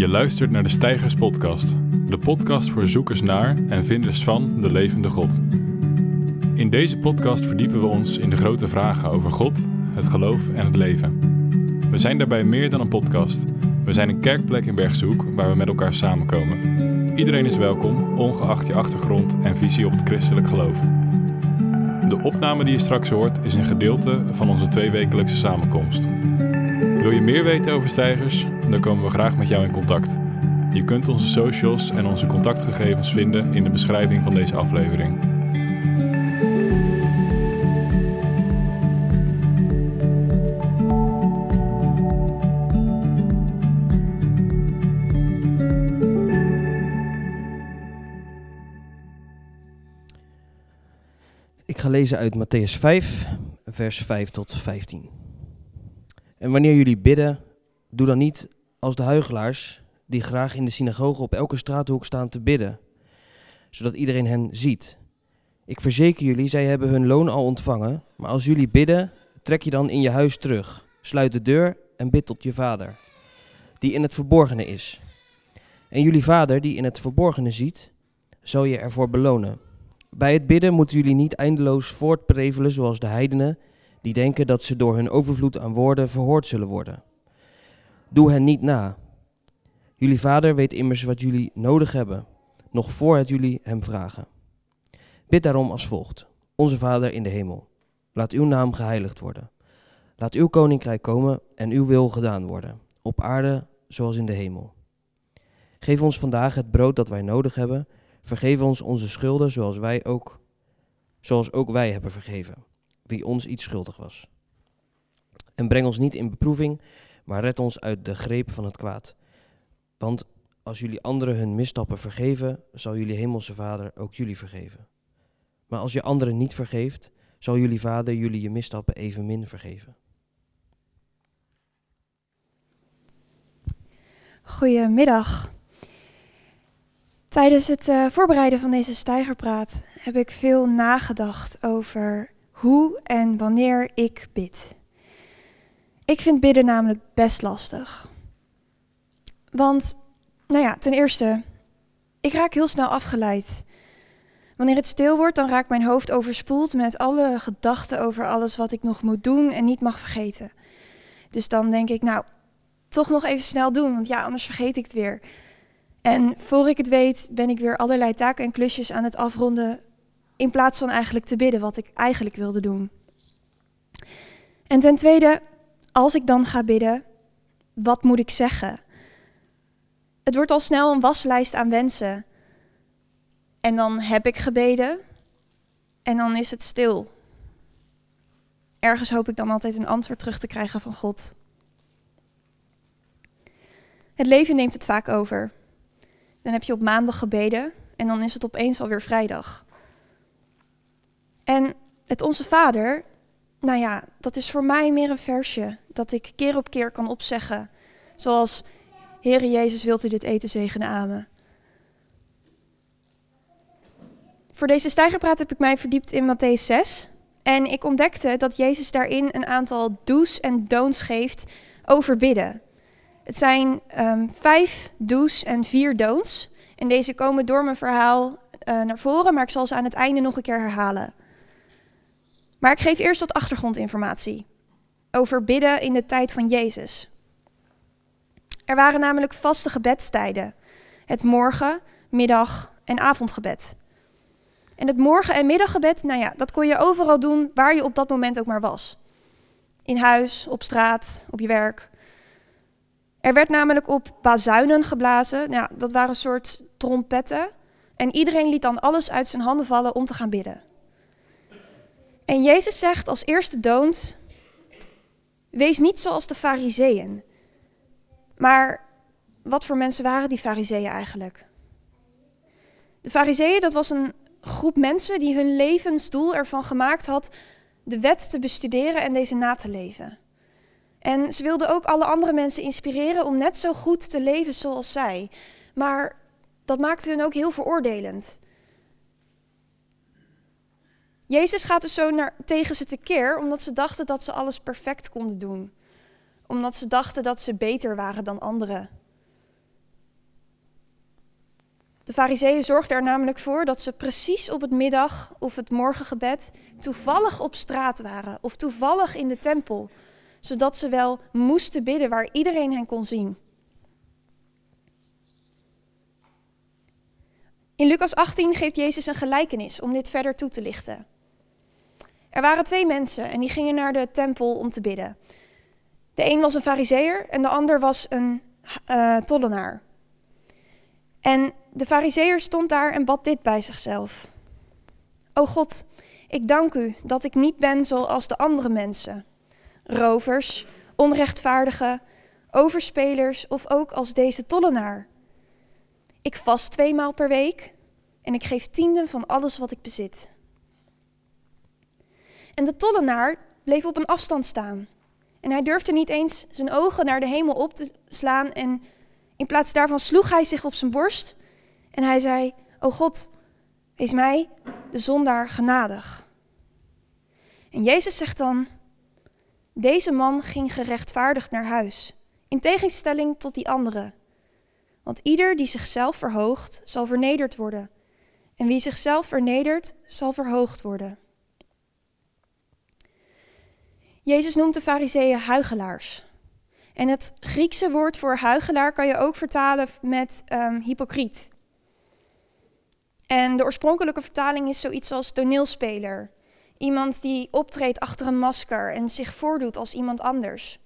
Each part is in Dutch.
Je luistert naar de Stijgers Podcast, de podcast voor zoekers naar en vinders van de levende God. In deze podcast verdiepen we ons in de grote vragen over God, het geloof en het leven. We zijn daarbij meer dan een podcast. We zijn een kerkplek in Bergshoek waar we met elkaar samenkomen. Iedereen is welkom, ongeacht je achtergrond en visie op het christelijk geloof. De opname die je straks hoort is een gedeelte van onze tweewekelijkse samenkomst. Wil je meer weten over stijgers? Dan komen we graag met jou in contact. Je kunt onze socials en onze contactgegevens vinden in de beschrijving van deze aflevering. Ik ga lezen uit Matthäus 5, vers 5 tot 15. En wanneer jullie bidden, doe dan niet als de huigelaars die graag in de synagoge op elke straathoek staan te bidden, zodat iedereen hen ziet. Ik verzeker jullie, zij hebben hun loon al ontvangen, maar als jullie bidden, trek je dan in je huis terug, sluit de deur en bid tot je vader, die in het verborgene is. En jullie vader, die in het verborgene ziet, zal je ervoor belonen. Bij het bidden moeten jullie niet eindeloos voortprevelen zoals de heidenen, die denken dat ze door hun overvloed aan woorden verhoord zullen worden. Doe hen niet na. Jullie vader weet immers wat jullie nodig hebben, nog voor het jullie hem vragen. Bid daarom als volgt. Onze Vader in de hemel, laat uw naam geheiligd worden. Laat uw koninkrijk komen en uw wil gedaan worden, op aarde zoals in de hemel. Geef ons vandaag het brood dat wij nodig hebben. Vergeef ons onze schulden zoals wij ook, zoals ook wij hebben vergeven, wie ons iets schuldig was. En breng ons niet in beproeving, maar red ons uit de greep van het kwaad. Want als jullie anderen hun misstappen vergeven, zal jullie hemelse Vader ook jullie vergeven. Maar als je anderen niet vergeeft, zal jullie Vader jullie je misstappen evenmin vergeven. Goedemiddag. Tijdens het uh, voorbereiden van deze stijgerpraat heb ik veel nagedacht over hoe en wanneer ik bid. Ik vind bidden namelijk best lastig. Want, nou ja, ten eerste, ik raak heel snel afgeleid. Wanneer het stil wordt, dan raakt mijn hoofd overspoeld met alle gedachten over alles wat ik nog moet doen en niet mag vergeten. Dus dan denk ik, nou, toch nog even snel doen, want ja, anders vergeet ik het weer. En voor ik het weet, ben ik weer allerlei taken en klusjes aan het afronden, in plaats van eigenlijk te bidden wat ik eigenlijk wilde doen. En ten tweede, als ik dan ga bidden, wat moet ik zeggen? Het wordt al snel een waslijst aan wensen. En dan heb ik gebeden en dan is het stil. Ergens hoop ik dan altijd een antwoord terug te krijgen van God. Het leven neemt het vaak over. Dan heb je op maandag gebeden en dan is het opeens alweer vrijdag. En het Onze Vader, nou ja, dat is voor mij meer een versje dat ik keer op keer kan opzeggen. Zoals, Heere Jezus, wilt u dit eten zegenen aan Voor deze stijgerpraat heb ik mij verdiept in Matthäus 6. En ik ontdekte dat Jezus daarin een aantal do's en don'ts geeft over bidden. Het zijn um, vijf do's en vier don'ts. En deze komen door mijn verhaal uh, naar voren, maar ik zal ze aan het einde nog een keer herhalen. Maar ik geef eerst wat achtergrondinformatie over bidden in de tijd van Jezus. Er waren namelijk vaste gebedstijden: het morgen, middag en avondgebed. En het morgen- en middaggebed, nou ja, dat kon je overal doen waar je op dat moment ook maar was. In huis, op straat, op je werk. Er werd namelijk op bazuinen geblazen. Nou, dat waren een soort trompetten. En iedereen liet dan alles uit zijn handen vallen om te gaan bidden. En Jezus zegt als eerste doont: Wees niet zoals de Fariseeën. Maar wat voor mensen waren die Fariseeën eigenlijk? De Fariseeën, dat was een groep mensen die hun levensdoel ervan gemaakt had de wet te bestuderen en deze na te leven. En ze wilden ook alle andere mensen inspireren om net zo goed te leven zoals zij. Maar dat maakte hun ook heel veroordelend. Jezus gaat dus zo naar, tegen ze tekeer omdat ze dachten dat ze alles perfect konden doen. Omdat ze dachten dat ze beter waren dan anderen. De fariseeën zorgden er namelijk voor dat ze precies op het middag of het morgengebed toevallig op straat waren of toevallig in de tempel, zodat ze wel moesten bidden waar iedereen hen kon zien. In Lucas 18 geeft Jezus een gelijkenis om dit verder toe te lichten. Er waren twee mensen en die gingen naar de tempel om te bidden. De een was een fariseer en de ander was een uh, tollenaar. En de fariseer stond daar en bad dit bij zichzelf. O God, ik dank u dat ik niet ben zoals de andere mensen. Rovers, onrechtvaardigen, overspelers of ook als deze tollenaar. Ik vast twee maal per week en ik geef tienden van alles wat ik bezit. En de tollenaar bleef op een afstand staan. En hij durfde niet eens zijn ogen naar de hemel op te slaan. En in plaats daarvan sloeg hij zich op zijn borst. En hij zei: O God, wees mij, de zondaar, genadig. En Jezus zegt dan: Deze man ging gerechtvaardigd naar huis, in tegenstelling tot die andere. Want ieder die zichzelf verhoogt, zal vernederd worden. En wie zichzelf vernedert, zal verhoogd worden. Jezus noemt de fariseeën huigelaars. En het Griekse woord voor huigelaar kan je ook vertalen met um, hypocriet. En de oorspronkelijke vertaling is zoiets als toneelspeler. Iemand die optreedt achter een masker en zich voordoet als iemand anders.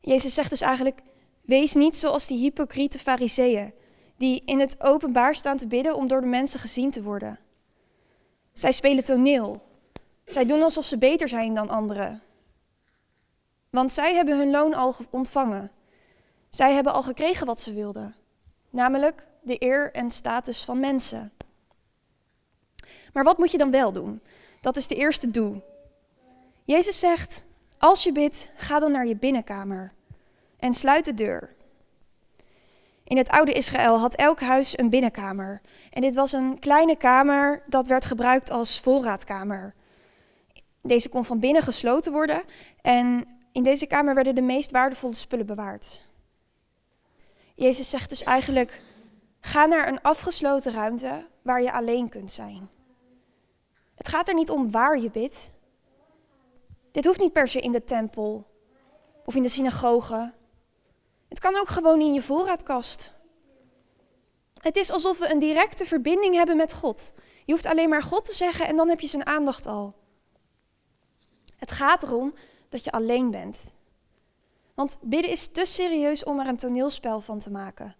Jezus zegt dus eigenlijk: wees niet zoals die hypocriete fariseeën, die in het openbaar staan te bidden om door de mensen gezien te worden. Zij spelen toneel. Zij doen alsof ze beter zijn dan anderen. Want zij hebben hun loon al ontvangen. Zij hebben al gekregen wat ze wilden, namelijk de eer en status van mensen. Maar wat moet je dan wel doen? Dat is de eerste doel. Jezus zegt: Als je bidt, ga dan naar je binnenkamer en sluit de deur. In het oude Israël had elk huis een binnenkamer. En dit was een kleine kamer dat werd gebruikt als voorraadkamer. Deze kon van binnen gesloten worden en in deze kamer werden de meest waardevolle spullen bewaard. Jezus zegt dus eigenlijk: ga naar een afgesloten ruimte waar je alleen kunt zijn. Het gaat er niet om waar je bidt. Dit hoeft niet per se in de tempel of in de synagoge. Het kan ook gewoon in je voorraadkast. Het is alsof we een directe verbinding hebben met God. Je hoeft alleen maar God te zeggen en dan heb je zijn aandacht al. Het gaat erom dat je alleen bent. Want bidden is te serieus om er een toneelspel van te maken.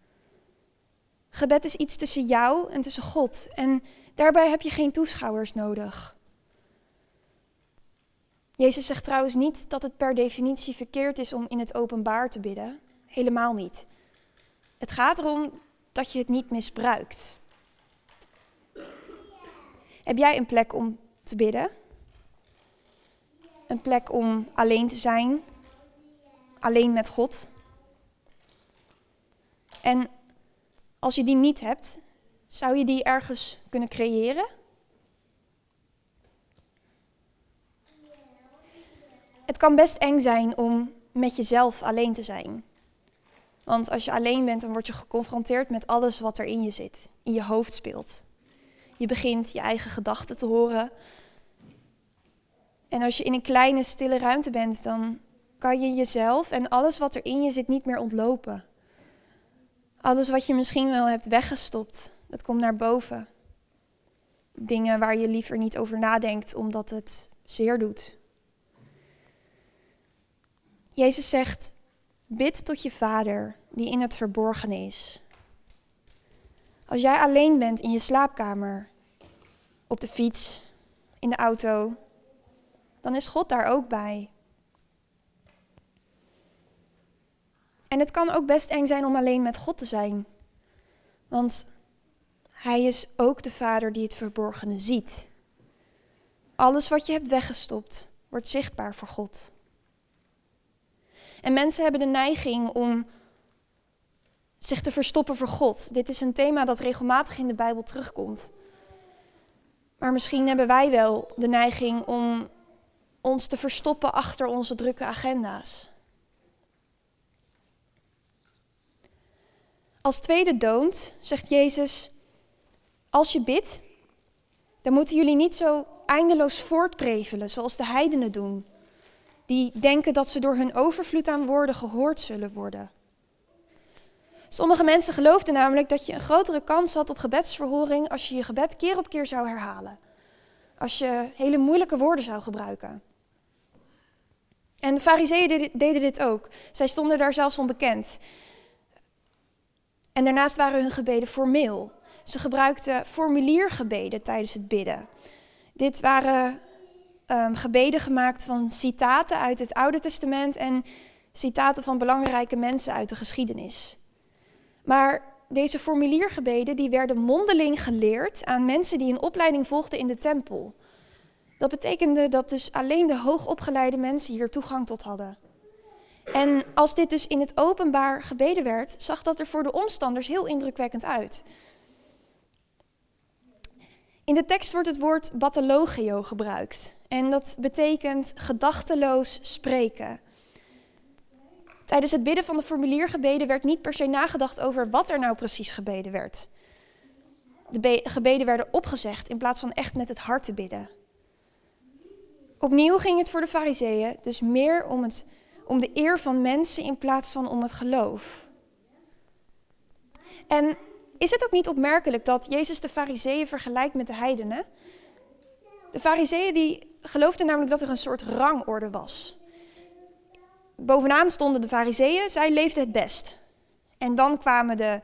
Gebed is iets tussen jou en tussen God. En daarbij heb je geen toeschouwers nodig. Jezus zegt trouwens niet dat het per definitie verkeerd is om in het openbaar te bidden. Helemaal niet. Het gaat erom dat je het niet misbruikt. Heb jij een plek om te bidden? Een plek om alleen te zijn, alleen met God. En als je die niet hebt, zou je die ergens kunnen creëren? Het kan best eng zijn om met jezelf alleen te zijn. Want als je alleen bent, dan word je geconfronteerd met alles wat er in je zit, in je hoofd speelt. Je begint je eigen gedachten te horen, en als je in een kleine, stille ruimte bent, dan kan je jezelf en alles wat er in je zit niet meer ontlopen. Alles wat je misschien wel hebt weggestopt, dat komt naar boven. Dingen waar je liever niet over nadenkt omdat het zeer doet. Jezus zegt: Bid tot je Vader die in het verborgen is. Als jij alleen bent in je slaapkamer, op de fiets, in de auto, dan is God daar ook bij. En het kan ook best eng zijn om alleen met God te zijn. Want Hij is ook de Vader die het verborgene ziet. Alles wat je hebt weggestopt wordt zichtbaar voor God. En mensen hebben de neiging om zich te verstoppen voor God. Dit is een thema dat regelmatig in de Bijbel terugkomt. Maar misschien hebben wij wel de neiging om ons te verstoppen achter onze drukke agenda's. Als tweede doont zegt Jezus: Als je bidt, dan moeten jullie niet zo eindeloos voortprevelen zoals de heidenen doen, die denken dat ze door hun overvloed aan woorden gehoord zullen worden. Sommige mensen geloofden namelijk dat je een grotere kans had op gebedsverhoring als je je gebed keer op keer zou herhalen. Als je hele moeilijke woorden zou gebruiken. En de fariseeën deden dit ook. Zij stonden daar zelfs onbekend. En daarnaast waren hun gebeden formeel. Ze gebruikten formuliergebeden tijdens het bidden. Dit waren um, gebeden gemaakt van citaten uit het Oude Testament en citaten van belangrijke mensen uit de geschiedenis. Maar deze formuliergebeden die werden mondeling geleerd aan mensen die een opleiding volgden in de tempel. Dat betekende dat dus alleen de hoogopgeleide mensen hier toegang tot hadden. En als dit dus in het openbaar gebeden werd, zag dat er voor de omstanders heel indrukwekkend uit. In de tekst wordt het woord batologio gebruikt. En dat betekent gedachteloos spreken. Tijdens het bidden van de formuliergebeden werd niet per se nagedacht over wat er nou precies gebeden werd. De gebeden werden opgezegd in plaats van echt met het hart te bidden. Opnieuw ging het voor de fariseeën dus meer om, het, om de eer van mensen in plaats van om het geloof. En is het ook niet opmerkelijk dat Jezus de fariseeën vergelijkt met de heidenen? De fariseeën die geloofden namelijk dat er een soort rangorde was. Bovenaan stonden de fariseeën, zij leefden het best. En dan kwamen de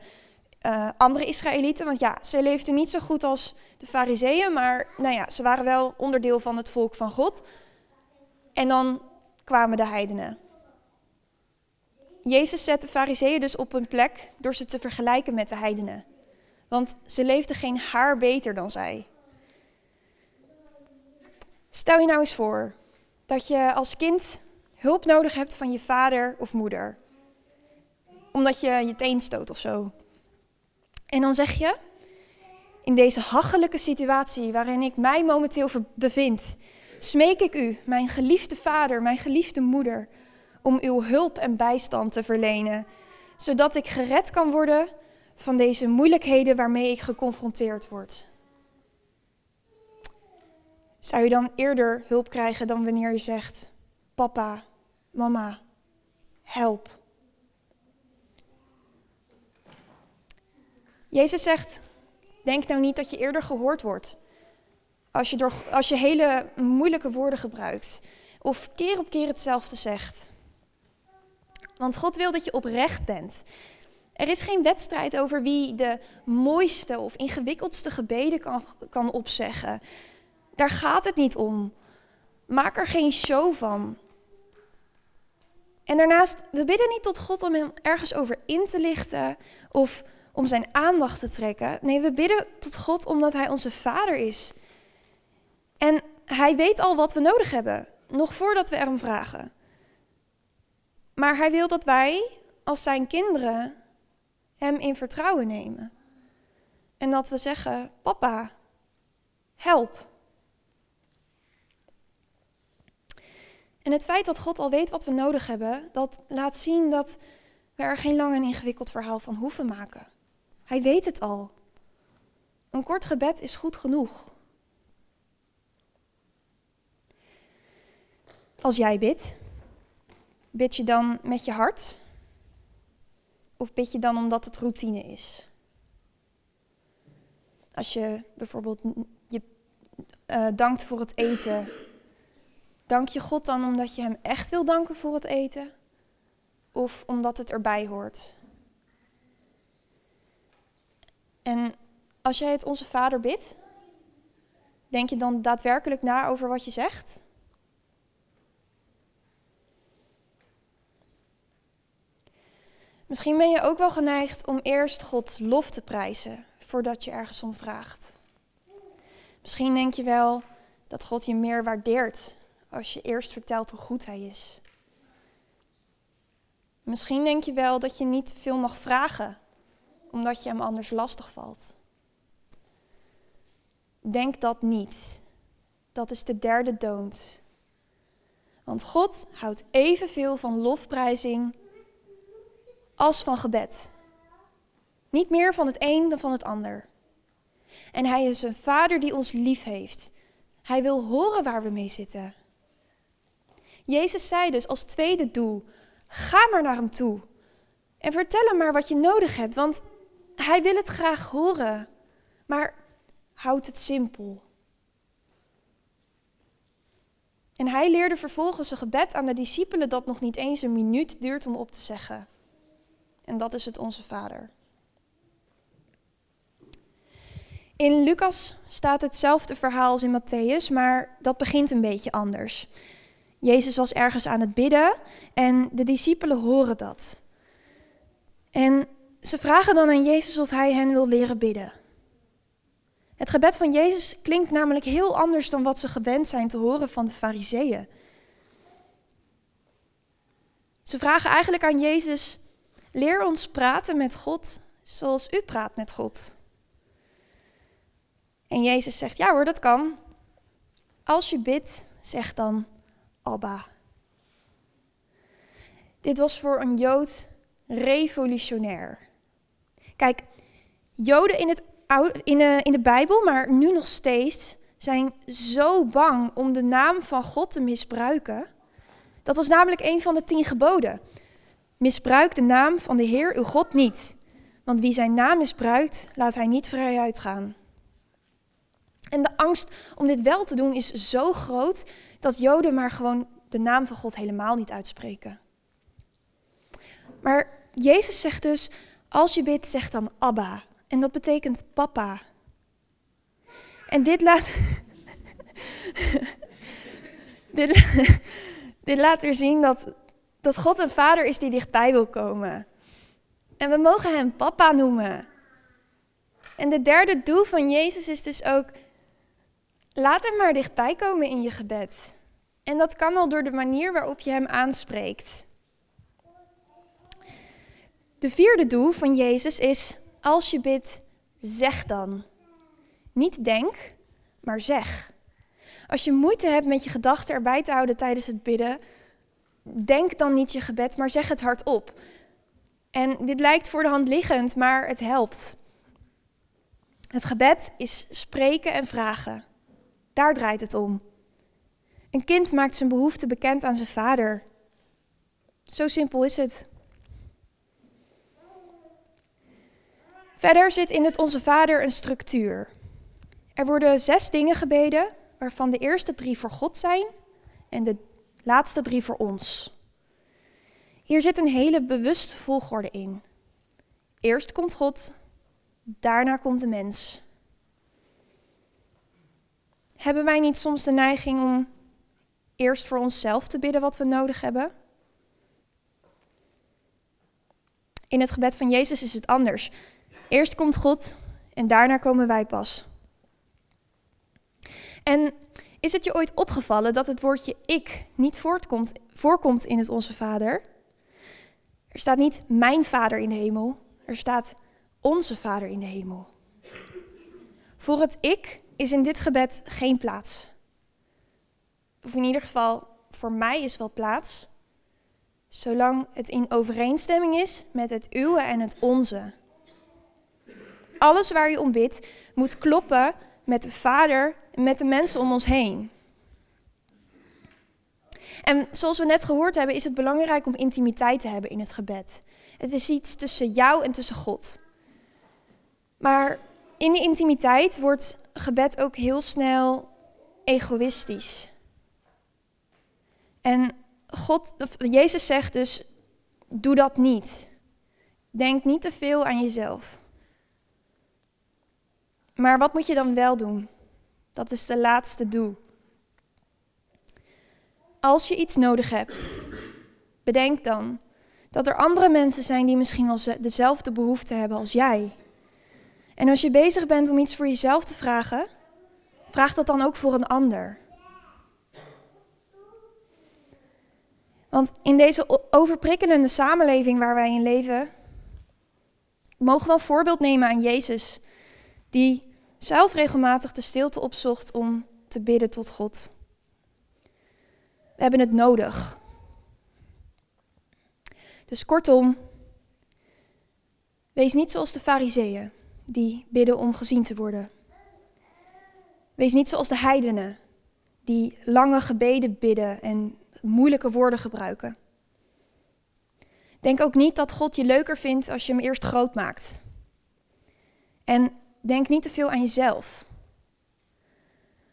uh, andere Israëlieten, want ja, ze leefden niet zo goed als de fariseeën, maar nou ja, ze waren wel onderdeel van het volk van God. En dan kwamen de heidenen. Jezus zet de fariseeën dus op een plek door ze te vergelijken met de heidenen. Want ze leefden geen haar beter dan zij. Stel je nou eens voor dat je als kind hulp nodig hebt van je vader of moeder. Omdat je je teen stoot of zo. En dan zeg je, in deze hachelijke situatie waarin ik mij momenteel bevind, smeek ik u, mijn geliefde vader, mijn geliefde moeder, om uw hulp en bijstand te verlenen, zodat ik gered kan worden van deze moeilijkheden waarmee ik geconfronteerd word. Zou je dan eerder hulp krijgen dan wanneer je zegt: Papa, mama, help. Jezus zegt: Denk nou niet dat je eerder gehoord wordt. Als je, door, als je hele moeilijke woorden gebruikt. Of keer op keer hetzelfde zegt. Want God wil dat je oprecht bent. Er is geen wedstrijd over wie de mooiste of ingewikkeldste gebeden kan, kan opzeggen. Daar gaat het niet om. Maak er geen show van. En daarnaast, we bidden niet tot God om hem ergens over in te lichten of om zijn aandacht te trekken. Nee, we bidden tot God omdat hij onze vader is. En hij weet al wat we nodig hebben, nog voordat we erom vragen. Maar hij wil dat wij, als zijn kinderen, hem in vertrouwen nemen. En dat we zeggen: Papa, help. En het feit dat God al weet wat we nodig hebben, dat laat zien dat we er geen lang en ingewikkeld verhaal van hoeven maken. Hij weet het al. Een kort gebed is goed genoeg. Als jij bidt, bid je dan met je hart? Of bid je dan omdat het routine is? Als je bijvoorbeeld je uh, dankt voor het eten, dank je God dan omdat je Hem echt wil danken voor het eten? Of omdat het erbij hoort? En als jij het Onze Vader bidt, denk je dan daadwerkelijk na over wat je zegt? Misschien ben je ook wel geneigd om eerst God lof te prijzen voordat je ergens om vraagt. Misschien denk je wel dat God je meer waardeert als je eerst vertelt hoe goed Hij is. Misschien denk je wel dat je niet veel mag vragen omdat je hem anders lastig valt. Denk dat niet. Dat is de derde dood. Want God houdt evenveel van lofprijzing als van gebed. Niet meer van het een dan van het ander. En hij is een vader die ons lief heeft. Hij wil horen waar we mee zitten. Jezus zei dus als tweede doel: ga maar naar hem toe. En vertel hem maar wat je nodig hebt, want hij wil het graag horen. Maar houd het simpel. En hij leerde vervolgens een gebed aan de discipelen dat nog niet eens een minuut duurt om op te zeggen. En dat is het Onze Vader. In Lucas staat hetzelfde verhaal als in Matthäus, maar dat begint een beetje anders. Jezus was ergens aan het bidden en de discipelen horen dat. En ze vragen dan aan Jezus of hij hen wil leren bidden. Het gebed van Jezus klinkt namelijk heel anders dan wat ze gewend zijn te horen van de Fariseeën. Ze vragen eigenlijk aan Jezus: leer ons praten met God zoals u praat met God. En Jezus zegt: ja hoor, dat kan. Als je bidt, zeg dan Abba. Dit was voor een Jood revolutionair. Kijk, Joden in, het in, de, in de Bijbel, maar nu nog steeds, zijn zo bang om de naam van God te misbruiken. Dat was namelijk een van de tien geboden. Misbruik de naam van de Heer uw God niet. Want wie zijn naam misbruikt, laat hij niet vrij uitgaan. En de angst om dit wel te doen is zo groot dat Joden maar gewoon de naam van God helemaal niet uitspreken. Maar Jezus zegt dus, als je bidt, zeg dan Abba. En dat betekent papa. En dit laat. dit, laat weer zien dat, dat God een vader is die dichtbij wil komen. En we mogen hem papa noemen. En de derde doel van Jezus is dus ook. Laat hem maar dichtbij komen in je gebed. En dat kan al door de manier waarop je hem aanspreekt. De vierde doel van Jezus is, als je bidt, zeg dan. Niet denk, maar zeg. Als je moeite hebt met je gedachten erbij te houden tijdens het bidden, denk dan niet je gebed, maar zeg het hardop. En dit lijkt voor de hand liggend, maar het helpt. Het gebed is spreken en vragen. Daar draait het om. Een kind maakt zijn behoefte bekend aan zijn vader. Zo simpel is het. Verder zit in het Onze Vader een structuur. Er worden zes dingen gebeden, waarvan de eerste drie voor God zijn en de laatste drie voor ons. Hier zit een hele bewuste volgorde in. Eerst komt God, daarna komt de mens. Hebben wij niet soms de neiging om eerst voor onszelf te bidden wat we nodig hebben? In het gebed van Jezus is het anders. Eerst komt God en daarna komen wij pas. En is het je ooit opgevallen dat het woordje ik niet voorkomt in het Onze Vader? Er staat niet mijn Vader in de hemel, er staat onze Vader in de hemel. Voor het ik is in dit gebed geen plaats. Of in ieder geval, voor mij is wel plaats, zolang het in overeenstemming is met het uwe en het onze. Alles waar je om bidt moet kloppen met de Vader en met de mensen om ons heen. En zoals we net gehoord hebben, is het belangrijk om intimiteit te hebben in het gebed. Het is iets tussen jou en tussen God. Maar in die intimiteit wordt gebed ook heel snel egoïstisch. En God, Jezus zegt dus: doe dat niet. Denk niet te veel aan jezelf. Maar wat moet je dan wel doen? Dat is de laatste doel. Als je iets nodig hebt, bedenk dan dat er andere mensen zijn die misschien wel dezelfde behoefte hebben als jij. En als je bezig bent om iets voor jezelf te vragen, vraag dat dan ook voor een ander. Want in deze overprikkelende samenleving waar wij in leven, mogen we een voorbeeld nemen aan Jezus, die zelf regelmatig de stilte opzocht om te bidden tot God. We hebben het nodig. Dus kortom, Wees niet zoals de fariseeën, die bidden om gezien te worden. Wees niet zoals de heidenen, die lange gebeden bidden en moeilijke woorden gebruiken. Denk ook niet dat God je leuker vindt als je hem eerst groot maakt. En denk niet te veel aan jezelf.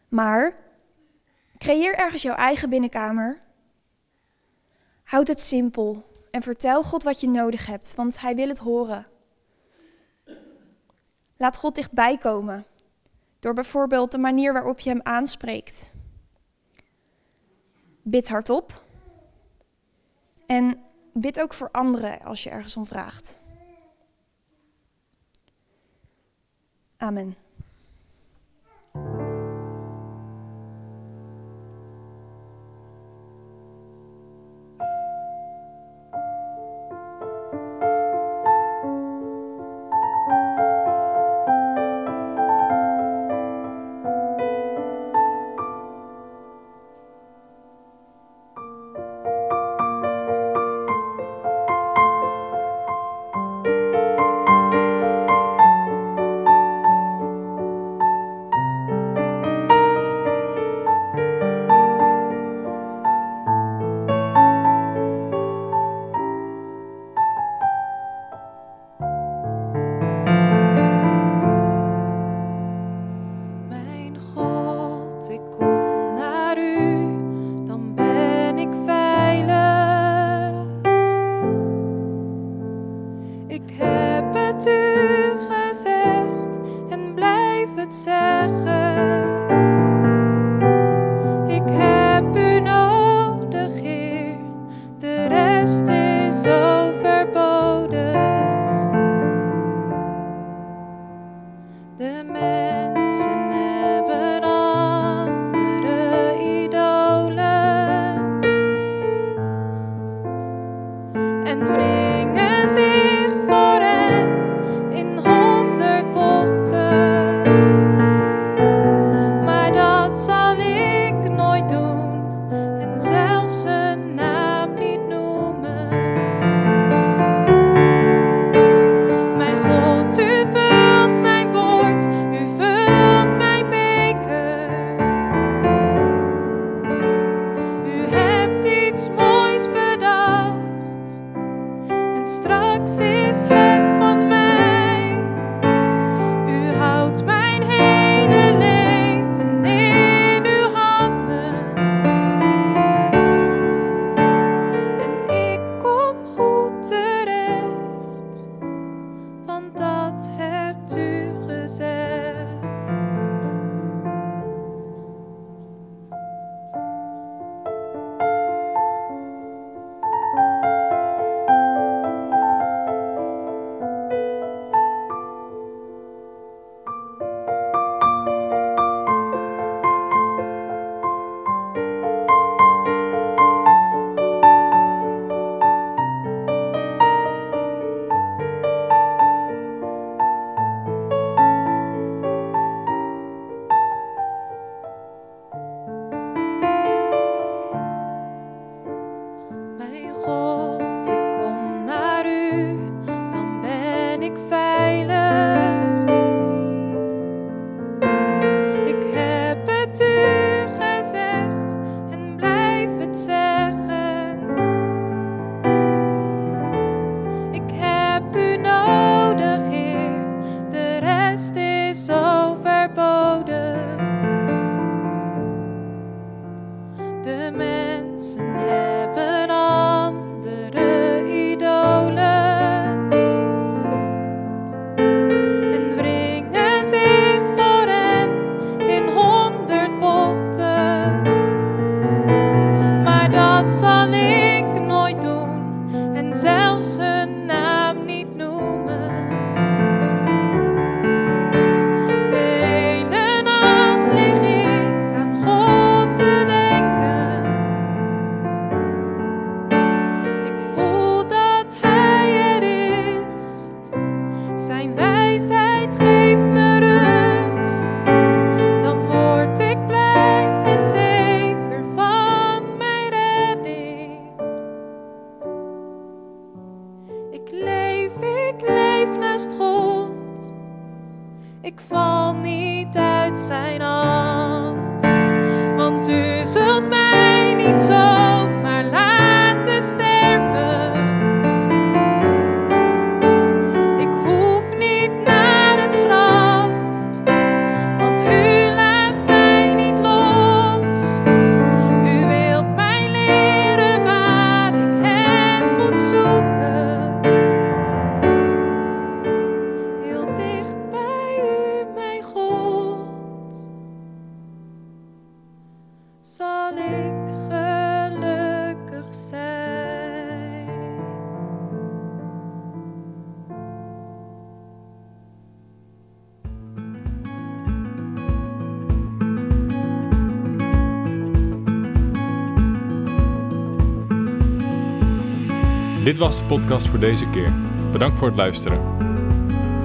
Maar creëer ergens jouw eigen binnenkamer. Houd het simpel en vertel God wat je nodig hebt, want Hij wil het horen. Laat God dichtbij komen, door bijvoorbeeld de manier waarop je Hem aanspreekt. Bid hardop en bid ook voor anderen als je ergens om vraagt. Amen. Dit was de podcast voor deze keer. Bedankt voor het luisteren.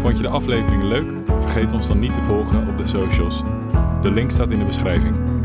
Vond je de aflevering leuk? Vergeet ons dan niet te volgen op de socials. De link staat in de beschrijving.